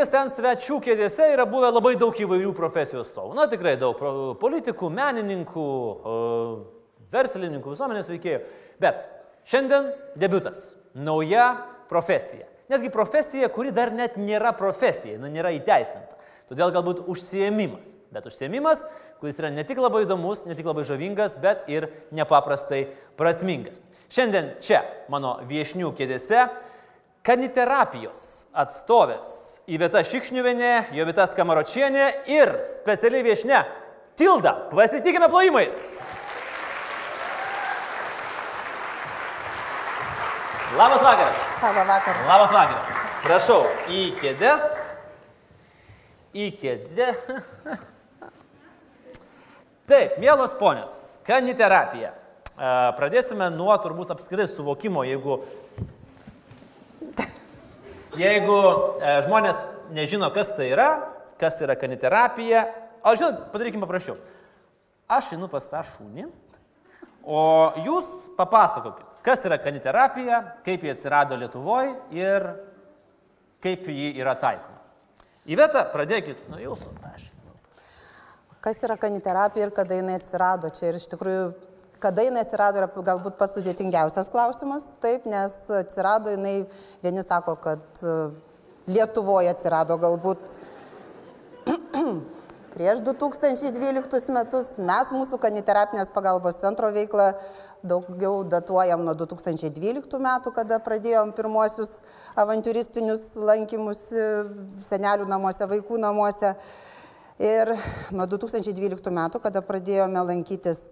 lankytis ten svečių kėdėse yra buvę labai daug įvairių profesijų atstovų. Na tikrai daug politikų, menininkų, verslininkų, visuomenės veikėjų. Bet šiandien debutas. Nauja profesija. Netgi profesija, kuri dar net nėra profesija, jinai nėra įteisinta. Todėl galbūt užsiemimas. Bet užsiemimas, kuris yra ne tik labai įdomus, ne tik labai žavingas, bet ir nepaprastai prasmingas. Šiandien čia mano viešnių kėdėse kaniterapijos atstovės Įvieta Šikšniuvenė, Jovita Skamaročienė ir specialiai viešne Tilda. Pasitikime plojimais. Labas vakaras. Labą vakarą. Labas vakaras. Prašau, į kėdės. Į kėdę. Taip, mielos ponios, kaniterapija. Pradėsime nuo turbūt apskritai suvokimo, jeigu, jeigu e, žmonės nežino, kas tai yra, kas yra kaniterapija. O žinot, padarykime paprasčiau. Aš einu pas tą šunį, o jūs papasakokit, kas yra kaniterapija, kaip ji atsirado Lietuvoje ir kaip ji yra taikoma. Įveta, pradėkit nuo jūsų. Aš. Kas yra kaniterapija ir kada jinai atsirado čia? Ir iš tikrųjų, kada jinai atsirado yra galbūt pats sudėtingiausias klausimas, taip, nes atsirado jinai, vieni sako, kad e, Lietuvoje atsirado galbūt prieš 2012 metus. Mes mūsų kaniterapinės pagalbos centro veiklą daugiau datuojam nuo 2012 metų, kada pradėjom pirmuosius avantūristinius lankymus e, senelių namuose, vaikų namuose. Ir nuo 2012 metų, kada pradėjome lankytis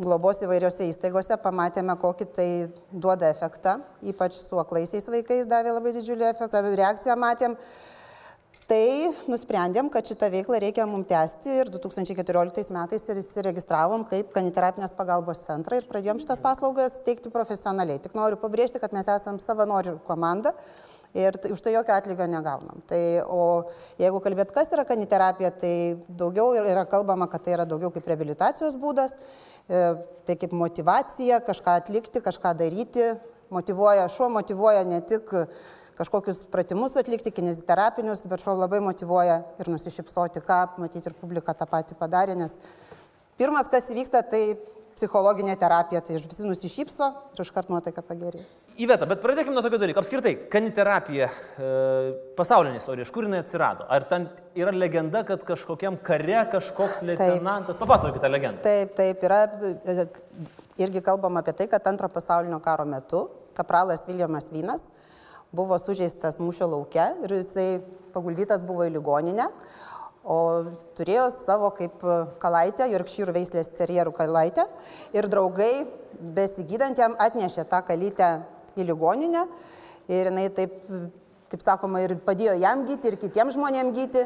globos įvairiose įstaigose, pamatėme, kokį tai duoda efektą, ypač su aklaisiais vaikais davė labai didžiulį efektą, reakciją matėm. Tai nusprendėm, kad šitą veiklą reikia mums tęsti ir 2014 metais ir įsiregistravom kaip kaniterapinės pagalbos centrą ir pradėjom šitas paslaugas teikti profesionaliai. Tik noriu pabrėžti, kad mes esame savanorių komanda ir už tai jokio atlygio negaunam. Tai, o jeigu kalbėt, kas yra kaniterapija, tai daugiau yra kalbama, kad tai yra daugiau kaip rehabilitacijos būdas, e, tai kaip motivacija kažką atlikti, kažką daryti. Motivuoja, šuo motivuoja ne tik kažkokius pratimus atlikti, kineziterapinius, bet šuo labai motivuoja ir nusišypsoti, ką matyti ir publika tą patį padarė, nes pirmas, kas įvyksta, tai psichologinė terapija, tai visi nusišypso ir iškart nuotaika pagerėja. Įveta, bet pradėkime nuo tokio dalyko. Apskritai, kaniterapija, e, pasaulinė istorija, iš kur jinai atsirado? Ar ten yra legenda, kad kažkokiam kare kažkoks leitenantas... Papasakokite legendą. Taip, taip, yra e, irgi kalbama apie tai, kad antro pasaulinio karo metu kapralas Viljamas Vynas buvo sužeistas mūšio lauke ir jisai paguldytas buvo į ligoninę, o turėjo savo kaip kalaitę, Jorkšyrų veislės terjerų kalaitę ir draugai besigydant jam atnešė tą kalytę į ligoninę ir jinai taip kaip sakoma, ir padėjo jam gyti, ir kitiems žmonėms gyti.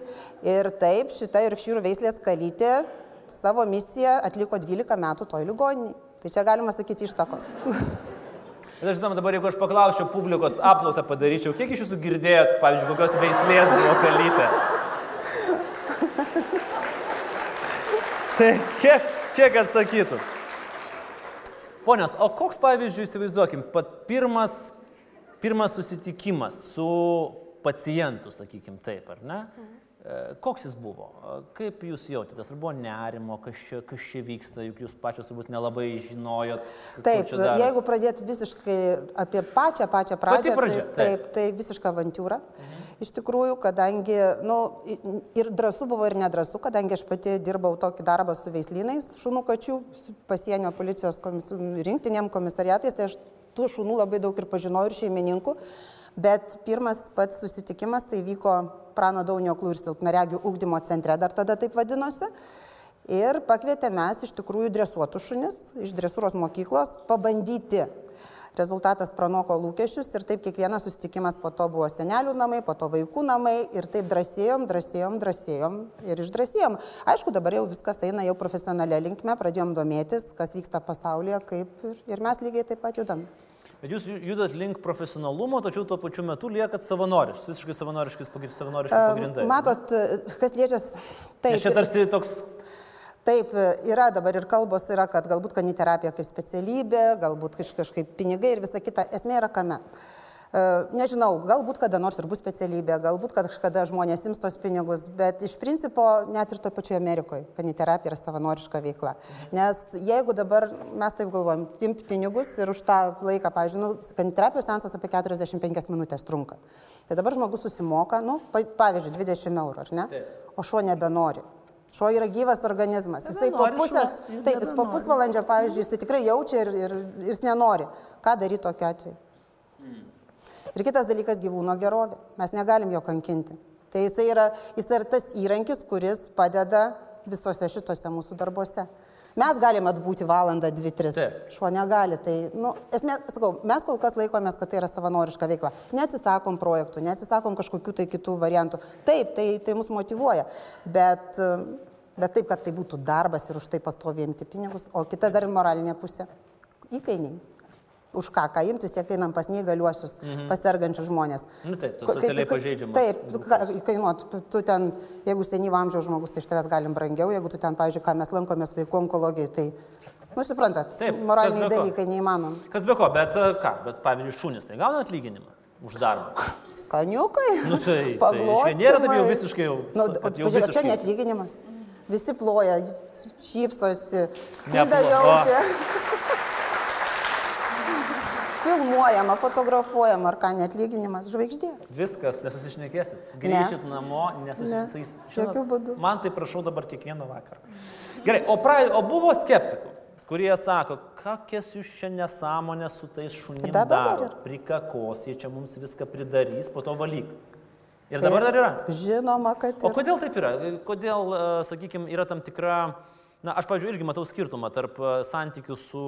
Ir taip, šita Jorkšyrų veislės kalytė savo misiją atliko 12 metų toj ligoniniai. Tai čia galima sakyti ištakos. Bet aš žinoma, dabar jeigu aš paklausčiau publikos apklausą padaryčiau, kiek iš jūsų girdėjot, pavyzdžiui, kokios veislės buvo kalytė? Tai kiek, kiek atsakytų? Ponios, o koks pavyzdžiui, įsivaizduokim, pat pirmas, pirmas susitikimas su pacientu, sakykim taip, ar ne? E, Koks jis buvo? Kaip jūs jautėtės? Ar buvo nerimo, kas čia, kas čia vyksta, juk jūs pačios turbūt nelabai žinojot. Taip, jeigu pradėti visiškai apie pačią, pačią pradžią, pradžia, tai, taip, tai visiška avantūra. Iš tikrųjų, kadangi, na, nu, ir drąsų buvo, ir nedrasų, kadangi aš pati dirbau tokį darbą su veislynais šunų kačių, pasienio policijos komis, rinktinėm komisariatais, tai aš tų šunų labai daug ir pažinojau, ir šeimininkų. Bet pirmas pats susitikimas tai vyko Prano Daunio klų ir silpnaregių ūkdymo centre, dar tada taip vadinosi. Ir pakvietė mes iš tikrųjų dresuotus šunis iš dresūros mokyklos pabandyti. Rezultatas pranoko lūkesčius ir taip kiekvienas susitikimas po to buvo senelių namai, po to vaikų namai ir taip drąsėjom, drąsėjom, drąsėjom ir išdrasėjom. Aišku, dabar jau viskas eina jau profesionalią linkmę, pradėjom domėtis, kas vyksta pasaulyje, kaip ir, ir mes lygiai taip pat judam. Bet jūs judat link profesionalumo, tačiau tuo pačiu metu liekat savanoriškas, visiškai savanoriškas, savanoriškas pagrindai. Matot, kas liečia... Taip, čia tarsi toks Taip, yra dabar ir kalbos yra, kad galbūt kaniterapija kaip specialybė, galbūt kaž- kažkaip pinigai ir visa kita. Esmė yra kame. E, nežinau, galbūt kada nors ir bus specialybė, galbūt kažkada žmonės ims tos pinigus, bet iš principo net ir to pačioje Amerikoje kaniterapija yra savanoriška veikla. Nes jeigu dabar mes taip galvojam, imti pinigus ir už tą laiką, nu, kaniterapijos sensas apie 45 minutės trunka. Tai dabar žmogus susimoka, nu, pavyzdžiui, 20 eurų, ar ne? O šuo nebenori. Šuo yra gyvas organizmas. Jis taip po pusės, taip, jis po pusvalandžio, pavyzdžiui, jis tikrai jaučia ir, ir, ir jis nenori. Ką daryti tokiu atveju? Ir kitas dalykas - gyvūno gerovė. Mes negalim jo kankinti. Tai jis yra, jis yra tas įrankis, kuris padeda visose šitose mūsų darbuose. Mes galime atbūti valandą, dvi, tris. Šuo negali. Tai, nu, esmė, sakau, mes kol kas laikomės, kad tai yra savanoriška veikla. Neatsisakom projektų, neatsisakom kažkokių tai kitų variantų. Taip, tai, tai mus motivuoja. Bet, bet taip, kad tai būtų darbas ir už tai pastovėjimti pinigus. O kita dar ir moralinė pusė. Įkainiai už ką, ką imti, vis tiek einam pas neįgaliuosius, mhm. pasergančius žmonės. Nu, taip, tu socialiai pažeidžiamas. Taip, kainuot, tu ten, jeigu senyvo amžiaus žmogus, tai iš tavęs galim brangiau, jeigu tu ten, pavyzdžiui, ką mes lankomės vaikų onkologijai, tai, nu, suprantat, taip, moraliniai dalykai neįmanom. Kas be ko, bet e, ką, bet pavyzdžiui, šunis, tai gauna atlyginimą už darbą. Skaniukai. Nu, tai, paglostymai. Tai nėra taip jau visiškai jau. Nu, jau visiškai... Čia netlyginimas. Visi ploja, šypsosi, tada jaučia. Filmuojama, fotografuojama, ar ką netlyginimas, žvaigždė. Viskas, nesusišnekėsit. Grįžit ne. namo, nesusišnekėsit. Ne. Jokių būdų. Man tai prašau dabar kiekvieną vakarą. Gerai, o, pra, o buvo skeptikų, kurie sako, kokias jūs čia nesąmonės su tais šunimis daro, prikakos, jie čia mums viską pridarys, po to valyk. Ir dabar dar yra. Žinoma, kad. Yra. O kodėl taip yra? Kodėl, sakykime, yra tam tikra Na, aš, pavyzdžiui, irgi matau skirtumą tarp e, santykių su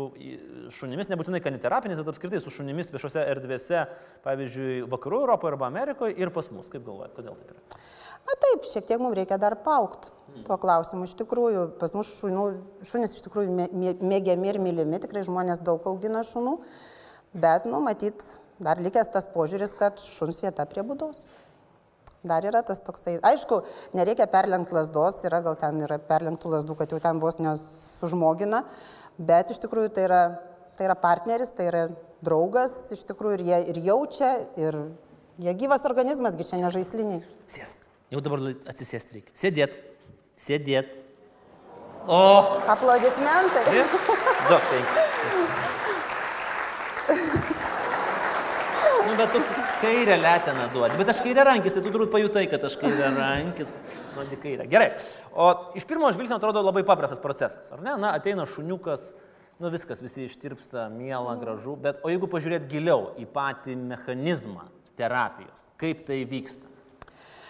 šunimis, nebūtinai kaniterapinis, bet apskritai su šunimis viešose erdvėse, pavyzdžiui, vakarų Europoje arba Amerikoje ir pas mus. Kaip galvojat, kodėl taip yra? Na taip, šiek tiek mums reikia dar paukti hmm. tuo klausimu. Iš tikrųjų, pas mus šunų, šunys iš tikrųjų mė, mėgiami ir mylimi, tikrai žmonės daug augina šunų, bet, nu, matyt, dar likęs tas požiūris, kad šuns vieta prie būdos. Dar yra tas toksai, aišku, nereikia perlenkti lasdos, yra gal ten yra perlenktų lasdų, kad jau ten vos nesužmogina, bet iš tikrųjų tai yra, tai yra partneris, tai yra draugas, iš tikrųjų ir jie ir jaučia, ir jie gyvas organizmas, gi čia nežaisliniai. Sėsk, jau dabar atsisėsti reikia. Sėdėt, sėdėt. O. Aplodismentai. Du, penki. nu, bet tu kairę leteną duodi. Bet aš kairę rankis, tai tu turbūt pajutai, kad aš kairę rankis, duodi kairę. Gerai. O iš pirmo žvilgsnio atrodo labai paprastas procesas, ar ne? Na, ateina šuniukas, nu viskas, visi ištirpsta, miela, gražu, bet o jeigu pažiūrėt giliau į patį mechanizmą terapijos, kaip tai vyksta?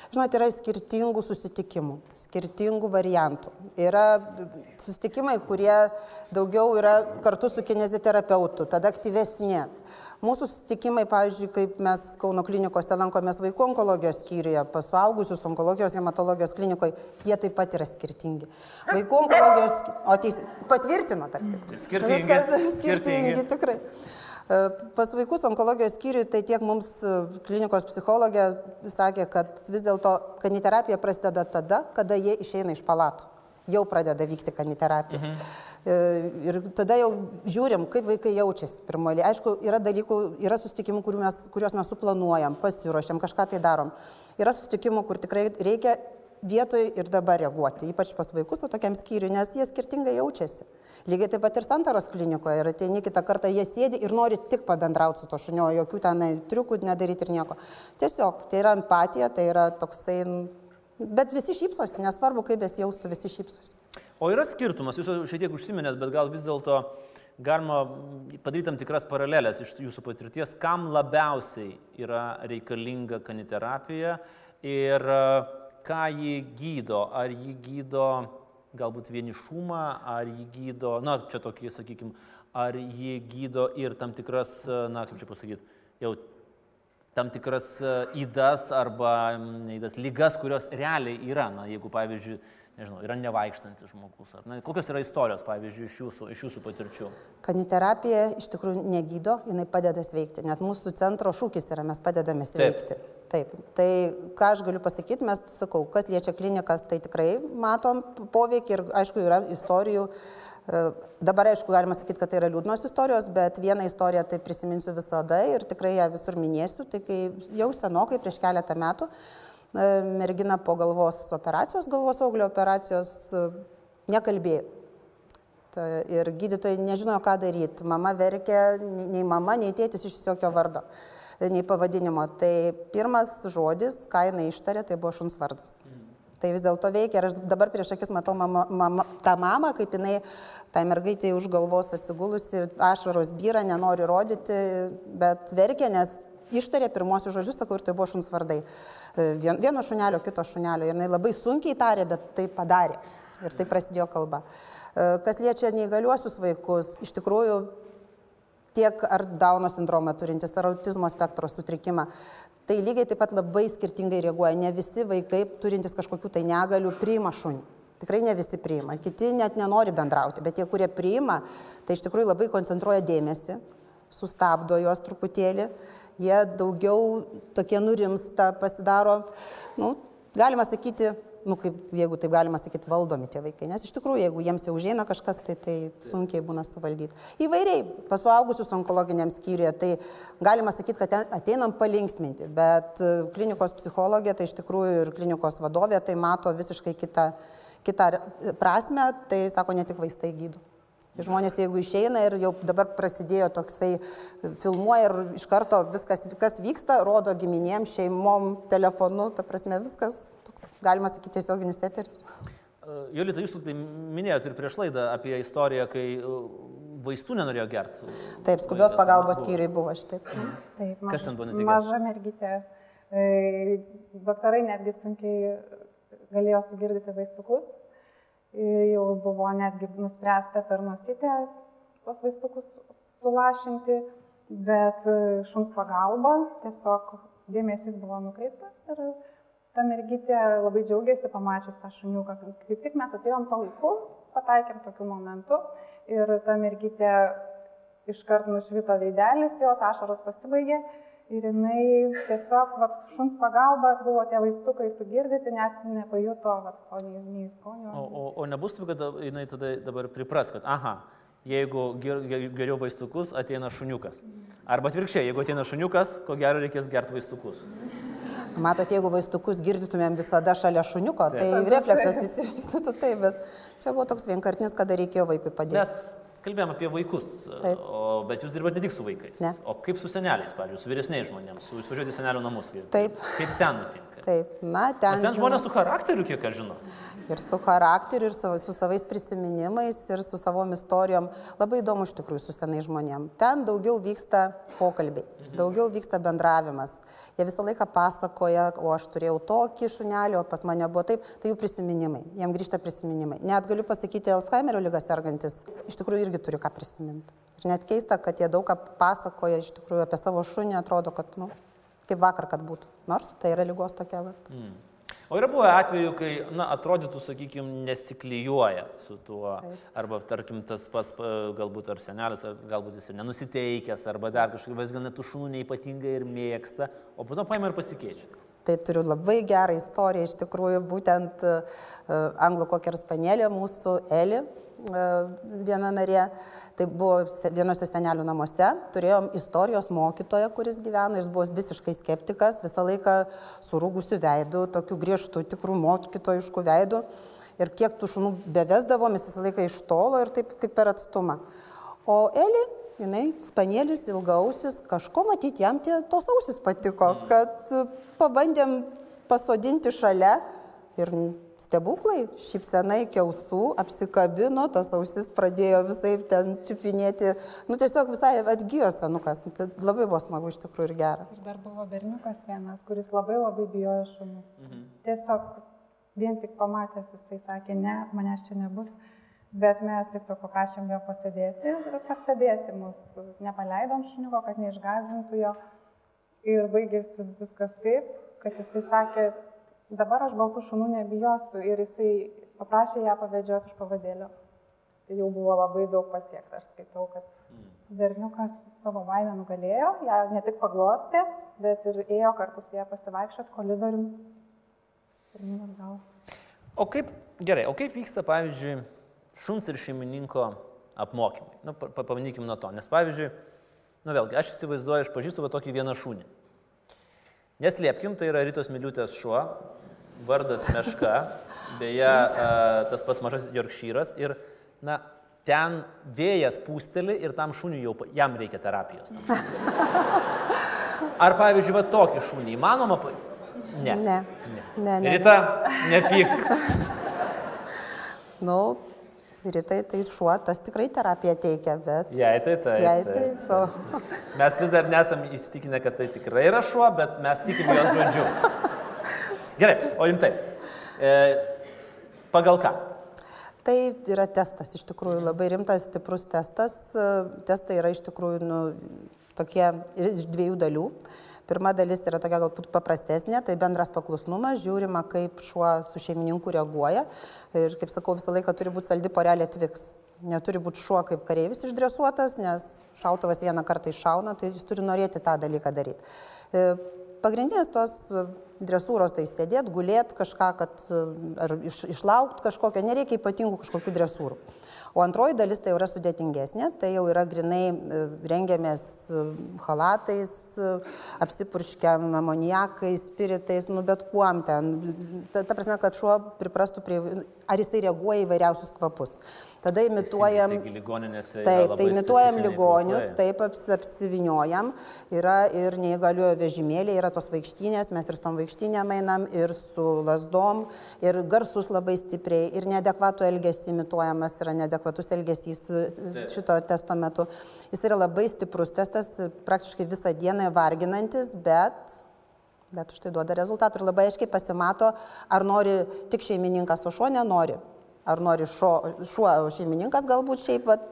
Žinote, yra skirtingų susitikimų, skirtingų variantų. Yra susitikimai, kurie daugiau yra kartu su kineziterapeutu, tada aktyvesni. Mūsų susitikimai, pavyzdžiui, kaip mes Kauno klinikose lankomės vaikų onkologijos skyriuje, pas suaugusius onkologijos hematologijos klinikoje, jie taip pat yra skirtingi. Vaikų onkologijos, o teis, patvirtino, tarp kitko. Skirtingi. Viskas skirtingi, skirtingi, tikrai. E, pas vaikus onkologijos skyriui, tai tiek mums e, klinikos psichologė sakė, kad vis dėlto kaniterapija prasideda tada, kada jie išeina iš palatų jau pradeda vykti kaniterapija. Mhm. E, ir tada jau žiūrim, kaip vaikai jaučiasi pirmoji. Aišku, yra dalykų, yra susitikimų, mes, kuriuos mes suplanuojam, pasiruošiam, kažką tai darom. Yra susitikimų, kur tikrai reikia vietoj ir dabar reaguoti, ypač pas vaikus, o tokiam skyriui, nes jie skirtingai jaučiasi. Lygiai taip pat ir santaros klinikoje ir ateini kitą kartą, jie sėdi ir nori tik pabendrauti su to šuniu, jokių ten triukų nedaryti ir nieko. Tiesiog tai yra empatija, tai yra toksai Bet visi šypsosi, nesvarbu, kaip besijaustų, visi šypsosi. O yra skirtumas, jūs šiek tiek užsiminėt, bet gal vis dėlto galima padaryti tam tikras paralelės iš jūsų patirties, kam labiausiai yra reikalinga kaniterapija ir e, ką jį gydo. Ar jį gydo galbūt vienišumą, ar jį gydo, na, čia tokį, sakykime, ar jį gydo ir tam tikras, e, na, kaip čia pasakyti, jau tam tikras įdas e, arba įdas lygas, kurios realiai yra. Na, jeigu, pavyzdžiui, nežinau, yra nevaikštantis žmogus. Ar, na, kokios yra istorijos, pavyzdžiui, iš jūsų, iš jūsų patirčių? Kaniterapija iš tikrųjų negydo, jinai padeda sveikti. Net mūsų centro šūkis yra, mes padedame sveikti. Taip. Taip, tai ką aš galiu pasakyti, mes sakau, kas liečia klinikas, tai tikrai matom poveikį ir aišku yra istorijų. E, dabar aišku galima sakyti, kad tai yra liūdnos istorijos, bet vieną istoriją tai prisiminsiu visada ir tikrai ją visur minėsiu. Tai kai jau senokai, prieš keletą metų, e, mergina po galvos operacijos, galvos auglio operacijos e, nekalbėjo. Ir gydytojai nežinojo, ką daryti. Mama verkė, nei mama, nei tėtis iš jokio vardo, nei pavadinimo. Tai pirmas žodis, ką jinai ištarė, tai buvo šuns vardas. Tai vis dėlto veikia ir aš dabar prieš akis matau mama, mama, tą mamą, kaip jinai, tai mergaitė už galvos atsigulusi ir ašaros vyra, nenori rodyti, bet verkia, nes ištarė pirmosius žodžius, sakau, ir tai buvo šuns vardai. Vieno šunelio, kito šunelio. Ir jinai labai sunkiai tarė, bet tai padarė. Ir tai prasidėjo kalba. Kas liečia neįgaliuosius vaikus, iš tikrųjų tiek ar Dauno sindromą turintis, ar autizmo spektro sutrikimą, tai lygiai taip pat labai skirtingai reaguoja. Ne visi vaikai turintys kažkokių tai negalių priima šunį. Tikrai ne visi priima. Kiti net nenori bendrauti, bet tie, kurie priima, tai iš tikrųjų labai koncentruoja dėmesį, sustabdo juos truputėlį, jie daugiau tokie nurimsta, pasidaro, nu, galima sakyti, nu, kaip, jeigu taip galima sakyti, valdomi tie vaikai. Nes iš tikrųjų, jeigu jiems jau užeina kažkas, tai, tai sunkiai būna suvaldyti. Įvairiai, pasuaugusius onkologiniam skyriuje, tai galima sakyti, kad ateinam palinksminti, bet e, klinikos psichologija, tai iš tikrųjų ir klinikos vadovė, tai mato visiškai kitą, kitą prasme, tai sako, ne tik vaistai gydo. Žmonės, jeigu išeina ir jau dabar prasidėjo toksai, filmuoja ir iš karto viskas, kas vyksta, rodo giminėm, šeimom, telefonu, ta prasme, viskas galima sakyti, tiesioginis eteris. E, Jolita, jūs tai minėjote ir prieš laidą apie istoriją, kai e, vaistų nenorėjo gerti. Taip, skubios pagalbos skyriui buvo šitaip. Taip, maž, Kas ten buvo netikėta? Maža mergytė. E, daktarai netgi sunkiai galėjo sugirdyti vaistukus. Jau buvo netgi nuspręsta per nusytę tos vaistukus sulašinti, bet šuns pagalba tiesiog dėmesys buvo nukreiptas ir ta mergytė labai džiaugiasi pamačius tą šuniuką. Kaip tik mes atėjom to laiku, pataikėm tokiu momentu ir ta mergytė iškart nušvito veidelis, jos ašaros pasibaigė ir jinai tiesiog vat, šuns pagalba buvo tie vaistukai sugirdyti, net nepajuto vat, to nei, nei skonio. O, o, o nebus taip, kad jinai tada dabar pripras, kad aha, jeigu geriau vaistukus, ateina šuniukas. Arba atvirkščiai, jeigu ateina šuniukas, ko gero reikės gerti vaistukus. Matot, jeigu vaistukus girdytumėm visada šalia šuniuko, tai refleksas įsivaizduotų taip, bet čia buvo toks vienkartinis, kada reikėjo vaikui padėti. Mes kalbėjome apie vaikus, Taip. o, bet jūs dirbate ne tik su vaikais. Ne. O kaip su seneliais, pavyzdžiui, su vyresniais žmonėmis, su išvažiuoti senelių namus? Taip. Kaip ten nutinka? Taip, na, ten. Nes ten žmonės su charakteriu, kiek aš žinau. Ir su charakteriu, ir su, su savais prisiminimais, ir su savom istorijom. Labai įdomu iš tikrųjų su senai žmonėm. Ten daugiau vyksta pokalbiai, mhm. daugiau vyksta bendravimas. Jie visą laiką pasakoja, o aš turėjau tokį šunelį, o pas mane buvo taip, tai jų prisiminimai, jiem grįžta prisiminimai. Net galiu pasakyti, Alzheimerio lygas sergantis iš tikrųjų irgi turi ką prisiminti. Ir net keista, kad jie daug ką pasakoja iš tikrųjų apie savo šunį, atrodo, kad, nu, kaip vakar, kad būtų. Nors tai yra lygos tokia. Bet. Mm. O yra buvę atveju, kai, na, atrodytų, sakykime, nesiklyjuoja su tuo, Taip. arba, tarkim, tas pas, galbūt ar senelis, ar galbūt jis ir nenusiteikęs, arba dar kažkaip, vis gal net šunų neipatingai ir mėgsta, o po to paima ir pasikeičia. Tai turiu labai gerą istoriją, iš tikrųjų, būtent uh, anglų spanelė mūsų Eli, viena narė, tai buvo vienose senelių namuose, turėjom istorijos mokytoją, kuris gyvena, jis buvo visiškai skeptikas, visą laiką surūgusių veidų, tokių griežtų, tikrų mokytojiškų veidų. Ir kiek tų šunų bevesdavom, jis visą laiką iš tolo ir taip kaip per atstumą. O Eli, jinai, spanėlis, ilgausis, kažko matyti jam tie tos ausis patiko, kad pabandėm pasodinti šalia ir stebuklai, šypsenai kiausų, apsikabino, tas ausis pradėjo visai ten čiupinėti, nu tiesiog visai atgyjo senukas, tai labai buvo smagu iš tikrųjų ir gera. Ir dar buvo berniukas vienas, kuris labai labai bijojo šunų. Mhm. Tiesiog vien tik pamatęs jisai sakė, ne, manęs čia nebus. Bet mes tiesiog paprašėm jo pasėdėti ir pastebėti mus. Nepaleidom šuniuko, kad neišgazintų jo. Ir baigėsi viskas taip, kad jisai sakė, dabar aš baltų šunų nebijosiu ir jisai paprašė ją pavedžioti už pavadėlio. jau buvo labai daug pasiekta. Aš skaitau, kad berniukas savo baimę nugalėjo, ją ne tik paglostė, bet ir ėjo kartu su ją pasivaikščiot koridorium. Pirmin atgal. O kaip, gerai, o kaip vyksta, pavyzdžiui, šuns ir šeimininko apmokymai? Nu, pa- pa- pabandykim nuo to. Nes, pavyzdžiui, nu vėlgi, aš įsivaizduoju, aš pažįstu va tokį vieną šunį. Neslėpkim, tai yra Rytos Miliutės šuo, vardas Meška, beje, tas pats mažas Jorkšyras ir, na, ten vėjas pūsteli ir tam šuniui jau, jam reikia terapijos. Ar, pavyzdžiui, va tokį šunį įmanoma? pa- Ne. Ne. Ne, ne. Rita, nepyk. Nu, rytai tai šuo, tas tikrai terapiją teikia, bet... Jei tai taip. Jei taip. taip. O, Mes vis dar nesam įsitikinę, kad tai tikrai yra šuo, bet mes tikime jos žodžiu. Gerai, o rimtai. E, pagal ką? tai yra testas, iš tikrųjų labai rimtas, stiprus testas. Testai yra iš tikrųjų nu, tokie iš dviejų dalių. Pirma dalis yra tokia galbūt paprastesnė, tai bendras paklusnumas, žiūrima, kaip šuo su šeimininku reaguoja. Ir kaip sakau, visą laiką turi būti saldi porelė atviks. Neturi būti šuo kaip kareivis išdresuotas, nes šautuvas vieną kartą iššauna, tai jis turi norėti tą dalyką daryti. E, Pagrindinės tos dresūros tai sėdėti, gulėti kažką, kad e, ar iš, išlaukti kažkokio, nereikia ypatingų kažkokių dresūrų. O antroji dalis tai jau yra sudėtingesnė, tai jau yra grinai e, rengiamės halatais, apsipurškiam amoniakais, spiritais, nu bet kuom ten. Ta, ta prasme, kad šuo priprastų prie, ar jisai reaguoja į vairiausius kvapus. Tada imituojam... Taip, tai imituojam ligonius, taip aps, apsiviniojam. Yra ir neįgaliojo vežimėliai, yra tos vaikštynės, mes ir su tom vaikštynėm einam, ir su lasdom, ir garsus labai stipriai, ir neadekvatų elgesį imituojamas, yra neadekvatus elgesys šito testo metu. Jis yra labai stiprus testas, praktiškai visą dieną varginantis, bet Bet už tai duoda rezultatų ir labai aiškiai pasimato, ar nori tik šeimininkas, o šuo nenori. Ar nori šuo, šuo šeimininkas galbūt šiaip, vat,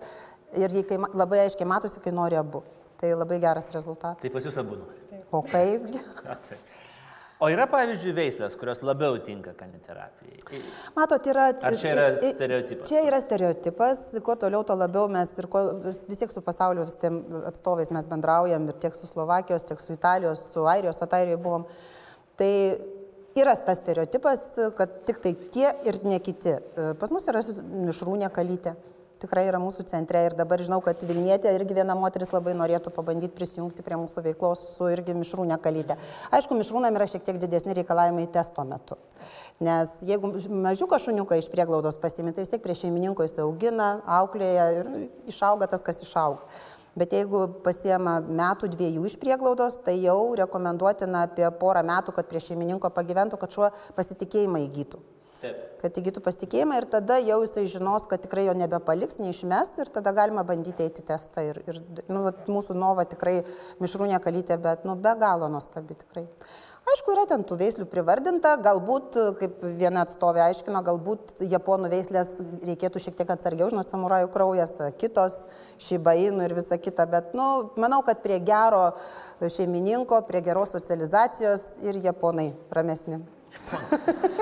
ir jį kai, labai aiškiai matosi, kai nori abu. Tai labai geras rezultatas. Tai pas jūs abu nori. O kaipgi? O yra, pavyzdžiui, veislės, kurios labiau tinka kaniterapijai. Matot, yra... Ar čia yra stereotipas? Čia yra stereotipas, kuo toliau, tuo labiau mes ir kuo, vis tiek su pasaulio atstovais mes bendraujam, ir tiek su Slovakijos, tiek su Italijos, su Airijos, vat Airijoje buvom. Tai yra tas stereotipas, kad tik tai tie ir ne kiti. Pas mus yra mišrūnė kalytė. Tikrai yra mūsų centre ir dabar žinau, kad Vilnietė irgi viena moteris labai norėtų pabandyti prisijungti prie mūsų veiklos su irgi mišrūnė kalytė. Aišku, mišrūnam yra šiek tiek didesni reikalavimai testo metu. Nes jeigu mažiuką šuniuką iš prieglaudos pasimė, tai vis tiek prie šeimininko jis augina, auklėja ir išauga tas, kas išauga. Bet jeigu pasiema metų dviejų iš prieglaudos, tai jau rekomenduotina apie porą metų, kad prie šeimininko pagyventų, kad šuo pasitikėjimą įgytų Taip. kad įgytų pasitikėjimą ir tada jau jisai žinos, kad tikrai jo nebepaliks, neišmes ir tada galima bandyti eiti testą. Ir, ir nu, vat mūsų nova tikrai mišrūnė kalytė, bet nu, be galo nuostabi tikrai. Aišku, yra ten tų veislių privardinta, galbūt, kaip viena atstovė aiškino, galbūt japonų veislės reikėtų šiek tiek atsargiau, žinot, samurajų kraujas, kitos, šibainų ir visa kita, bet nu, manau, kad prie gero šeimininko, prie geros socializacijos ir japonai ramesni.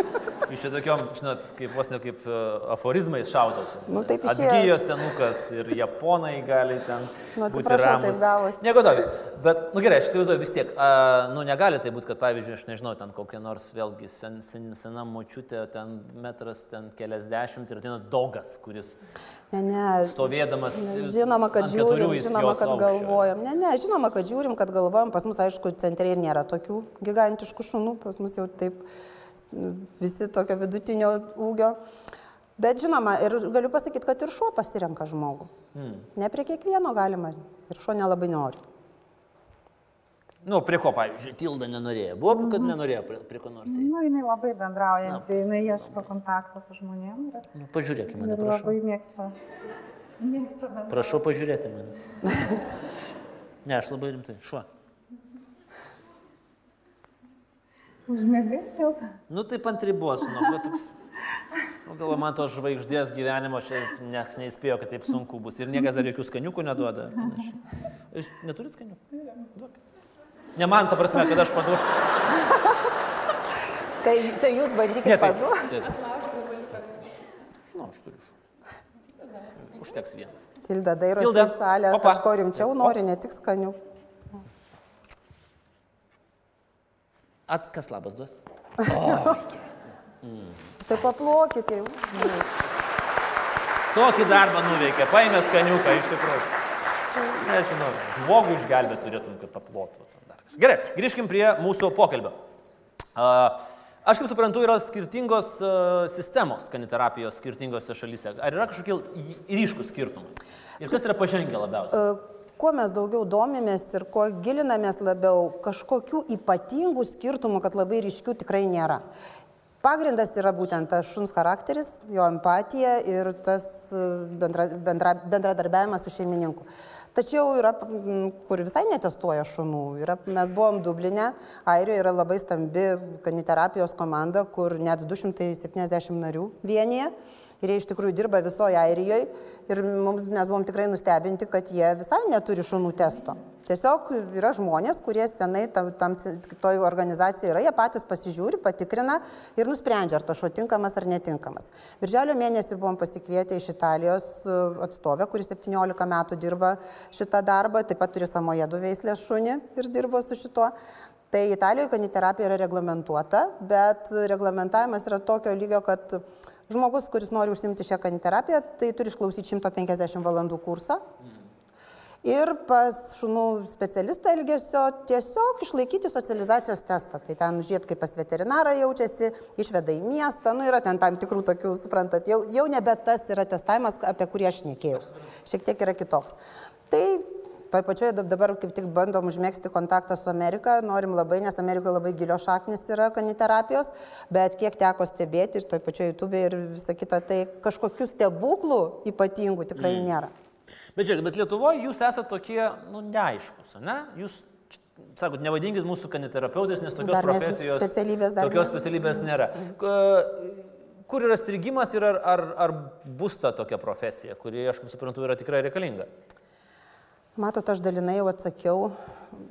Jūs čia tokiom, žinot, kaip vos ne kaip e, aforizmais šaudot. Nu, taip. Atgyjo senukas ir japonai gali ten. Nu, atsiprašau, ramūs. taip gavosi. Nieko tokio. Bet, nu gerai, aš įsivaizduoju vis tiek, a, nu negali tai būti, kad pavyzdžiui, aš nežinau, ten kokia nors vėlgi sen, sen, sena močiutė, ten metras, ten keliasdešimt ir ateina dogas, kuris Ne, ne, stovėdamas. Žinoma, kad žiūrim, žinoma, kad galvojam. Ne, ne, žinoma, kad žiūrim, kad galvojam. Pas mus, aišku, centre nėra tokių gigantiškų šunų, pas mus jau taip visi tokio vidutinio ūgio. Bet žinoma, ir galiu pasakyti, kad ir šuo pasirenka žmogų. Hmm. Ne prie kiekvieno galima. Ir šuo nelabai nori. Nu, prie ko, pavyzdžiui, Tilda nenorėjo. Buvo, kad nenorėjo prie, prie ko nors. eiti? Nu, jinai labai bendraujanti, jinai ieško kontakto su žmonėmis ir, Nu, pažiūrėkime mane, prašau. labai mėgsta. Mėgsta bendrauti. Prašau pažiūrėti mane. Ne, aš labai rimtai. Šuo. Užmėgai tiltą. Nu taip ant ribos, nu, bet toks. Nu, galvo, man tos žvaigždės gyvenimo čia niekas neįspėjo, kad taip sunku bus. Ir niekas dar jokių skaniukų neduoda. panašiai. Jūs neturit skaniukų? Duokit. Ne man, ta prasme, kad aš paduosiu. Tai, tai jūs bandykite paduoti. taip. Žinau, aš turiu. Užteks vieną. Tilda dairosi salę, opa. kažko rimčiau nori, ne tik skanių. At kas labas duos? Tai paplokite jau. Tokį darbą nuveikė, paėmė skaniuką iš tikrųjų. Nežinau, žmogų išgelbėti turėtum, kad paplotų. Gerai, grįžkim prie mūsų pokalbio. A, Aš kaip suprantu, yra skirtingos sistemos kaniterapijos skirtingose šalyse. Ar yra kažkokie ryškus skirtumai? Ir kas yra pažengę labiausiai? Kuo mes daugiau domimės ir kuo gilinamės labiau, kažkokių ypatingų skirtumų, kad labai ryškių tikrai nėra. Pagrindas yra būtent tas šuns charakteris, jo empatija ir tas e, bendra, bendra, bendradarbiavimas su šeimininku. Tačiau yra, kur visai netestuoja šunų. Yra, mes buvom Dublinė, Airijoje yra labai stambi kaniterapijos komanda, kur net 270 narių vienyje. Ir jie iš tikrųjų dirba visoje Airijoje. Ir mums, mes buvom tikrai nustebinti, kad jie visai neturi šunų testo. Tiesiog yra žmonės, kurie senai tam, tam toj organizacijoje yra, jie patys pasižiūri, patikrina ir nusprendžia, ar tas šuo tinkamas ar netinkamas. Birželio mėnesį buvom pasikvietę iš Italijos e, atstovę, kuris 17 metų dirba šitą darbą, taip pat turi samoje du veislės šunį ir dirbo su šituo. Tai Italijoje kaniterapija yra reglamentuota, bet reglamentavimas yra tokio lygio, kad žmogus, kuris nori užsimti šią kaniterapiją, tai turi išklausyti 150 valandų kursą. Ir pas šunų specialistą elgesio tiesiog išlaikyti socializacijos testą. Tai ten žiūrėt, kaip pas veterinarą jaučiasi, išveda į miestą, nu yra ten tam tikrų tokių, suprantat, jau, jau nebe tas yra testavimas, apie kurį aš nekėjau. Šiek tiek yra kitoks. Tai toj pačioje dabar kaip tik bandom užmėgsti kontaktą su Amerika, norim labai, nes Amerikoje labai gilios šaknis yra kaniterapijos, bet kiek teko stebėti ir toj pačioje YouTube ir visą kitą, tai kažkokių stebuklų ypatingų tikrai mm. nėra. Bet žiūrėk, bet Lietuvoje jūs esate tokie, nu, neaiškus, ne? Jūs, sakot, nevadinkit mūsų kaniterapeutais, nes tokios Dar profesijos, specialybės dar tokios specialybės nėra. K- Kur yra strigimas ir ar, ar, ar bus ta tokia profesija, kuri, aš kaip suprantu, yra tikrai reikalinga? Matot, aš dalinai jau atsakiau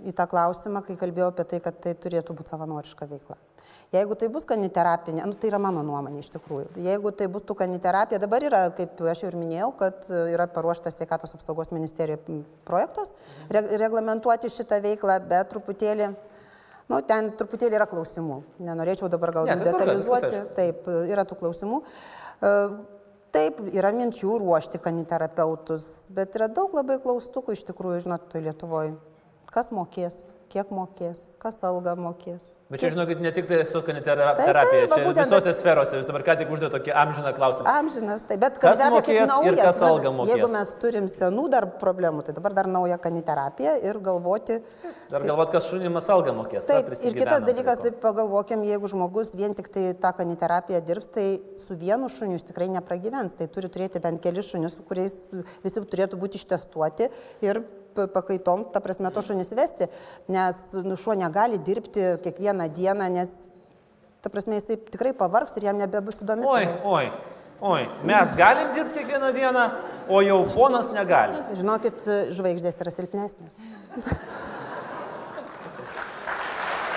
į tą klausimą, kai kalbėjau apie tai, kad tai turėtų būti savanoriška veikla. Jeigu tai bus kaniterapinė, nu, tai yra mano nuomonė iš tikrųjų. Jeigu tai bus tų kaniterapija, dabar yra, kaip aš jau ir minėjau, kad yra paruoštas Sveikatos apsaugos ministerijos projektas re reglamentuoti šitą veiklą, bet truputėlį, nu, ten truputėlį yra klausimų. Nenorėčiau dabar gal Ne, tai detalizuoti. Taip, yra tų klausimų. Taip, yra minčių ruošti kaniterapeutus, bet yra daug labai klaustukų iš tikrųjų, žinot, Lietuvoje. Kas mokės, kiek mokės, kas algą mokės. Bet čia, žinokit, ne tik tai su kaniterapija, va čia visose sferose. Jūs dabar ką tik uždėjote tokį amžiną klausimą. Amžinas, tai bet Kas kaniterapija kaip naujas. kas algą mokės? Jeigu mes turim senų dar problemų, tai dabar dar nauja kaniterapija ir galvoti. Dar galvot, kas šunimas algą mokės. Taip, ar ir kitas dalykas, taip pagalvokim, jeigu žmogus vien tik tai tą kaniterapiją dirbs, tai su vienu šuniu jis tikrai nepragyvens. Tai turi turėti bent keli šunius, su kuriais visi turėtų būti ištestuoti ir pakaitom, ta prasme, to šunis vesti, nes nu, šuo negali dirbti kiekvieną dieną, nes, ta prasme, jis taip tikrai pavargs ir jam nebebus įdomi. Oi, tai- oi, oi, mes galim dirbti kiekvieną dieną, o jau ponas negali. Žinokit, žvaigždės yra silpnesnės.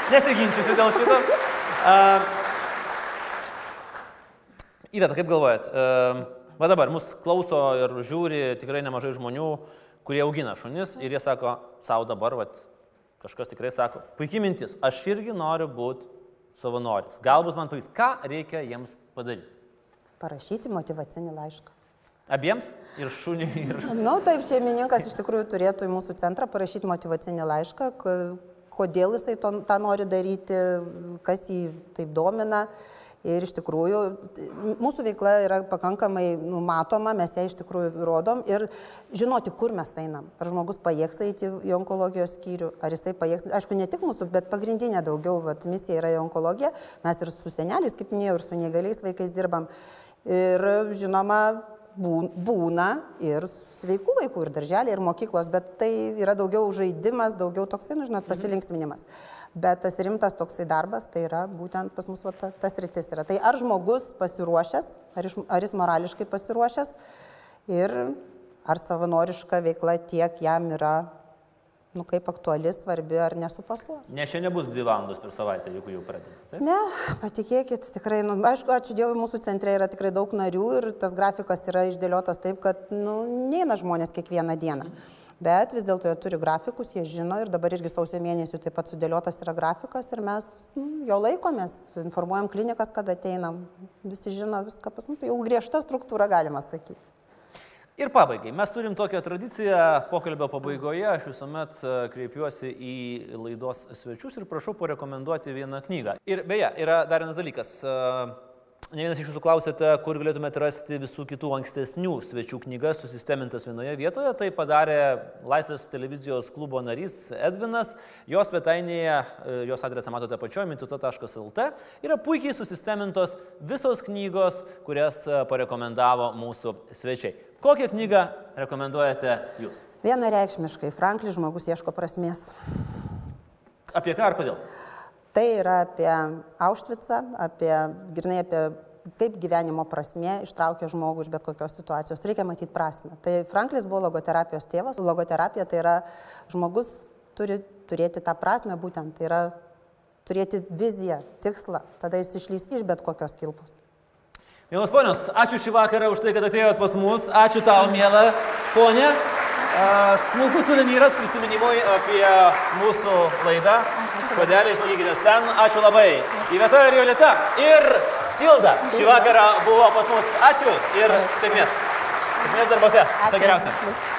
Nesiginčysiu dėl šito. Uh, Įveda, kaip galvojat? Uh, va dabar mus klauso ir žiūri tikrai nemažai žmonių, kurie augina šunis ir jie sako, savo dabar, va, kažkas tikrai sako, puikiai mintis, aš irgi noriu būti savanoris. Galbūt man pavyks, ką reikia jiems padaryti. Parašyti motivacinį laišką. Abiems ir šuniui, ir... Na, nu, taip, šeimininkas iš tikrųjų turėtų į mūsų centrą parašyti motivacinį laišką, kodėl jisai to, tą nori daryti, kas jį taip domina. Ir iš tikrųjų mūsų veikla yra pakankamai numatoma, mes ją iš tikrųjų rodom ir žinoti, kur mes einam. Ar žmogus pajėgs eiti į onkologijos skyrių, ar jisai pajėgs, aišku, ne tik mūsų, bet pagrindinė daugiau vat, misija yra į onkologiją. Mes ir su seneliais, kaip minėjau, ir su neįgaliais vaikais dirbam. Ir žinoma, būna ir sveikų vaikų, ir darželiai, ir mokyklos, bet tai yra daugiau žaidimas, daugiau toksai, nu, žinot, pasilinksminimas. Bet tas rimtas toksai darbas, tai yra būtent pas mus va, ta, tas rytis yra. Tai ar žmogus pasiruošęs, ar, iš, ar jis morališkai pasiruošęs ir ar savanoriška veikla tiek jam yra nu, kaip aktuali, svarbi ar nesupasuos. Ne, šiandien bus dvi valandos per savaitę, jeigu jau pradėtumėte. Ne, patikėkit, tikrai, nu, aišku, ačiū Dievui, mūsų centre yra tikrai daug narių ir tas grafikas yra išdėliotas taip, kad nu, neina žmonės kiekvieną dieną. Bet vis dėlto jie turi grafikus, jie žino ir dabar irgi sausio mėnesių taip pat sudėliotas yra grafikas ir mes nu, jo laikomės, informuojam klinikas, kada ateinam, visi žino viską pas mus, tai jau griežta struktūra galima sakyti. Ir pabaigai, mes turim tokią tradiciją, pokalbio pabaigoje aš visuomet e, kreipiuosi į laidos svečius ir prašau parekomenduoti vieną knygą. Ir beje, yra dar vienas dalykas. e, Ne vienas iš jūsų klausėte, kur galėtumėte rasti visų kitų ankstesnių svečių knygas susistemintas vienoje vietoje. Tai padarė Laisvės televizijos klubo narys Edvinas. Jo svetainėje, e, jos adresą matote pačioje, mituta.lt. Yra puikiai susistemintos visos knygos, kurias parekomendavo mūsų svečiai. Kokią knygą rekomenduojate jūs? Vienareikšmiškai, Franklis žmogus ieško prasmės. Apie ką ir kodėl? Tai yra apie Aušvicą, apie, grinai apie kaip gyvenimo prasme ištraukia žmogų iš bet kokios situacijos. Reikia matyti prasme. Tai Franklis buvo logoterapijos tėvas. Logoterapija tai yra žmogus turi turėti tą prasme būtent, tai yra turėti viziją, tikslą, tada jis išlys iš bet kokios kilpos. Mielas ponios, ačiū šį vakarą už tai, kad atėjot pas mus. Ačiū tau, ponė. A, Smulkus suvenyras prisiminimui apie mūsų laidą. Kodėl išlyginęs ten. Ačiū labai. Įvieta ir Jolita. Ir Tilda šį vakarą buvo pas mus. Ačiū ir sėkmės. Sėkmės darbuose. Viso geriausio. Ačiū.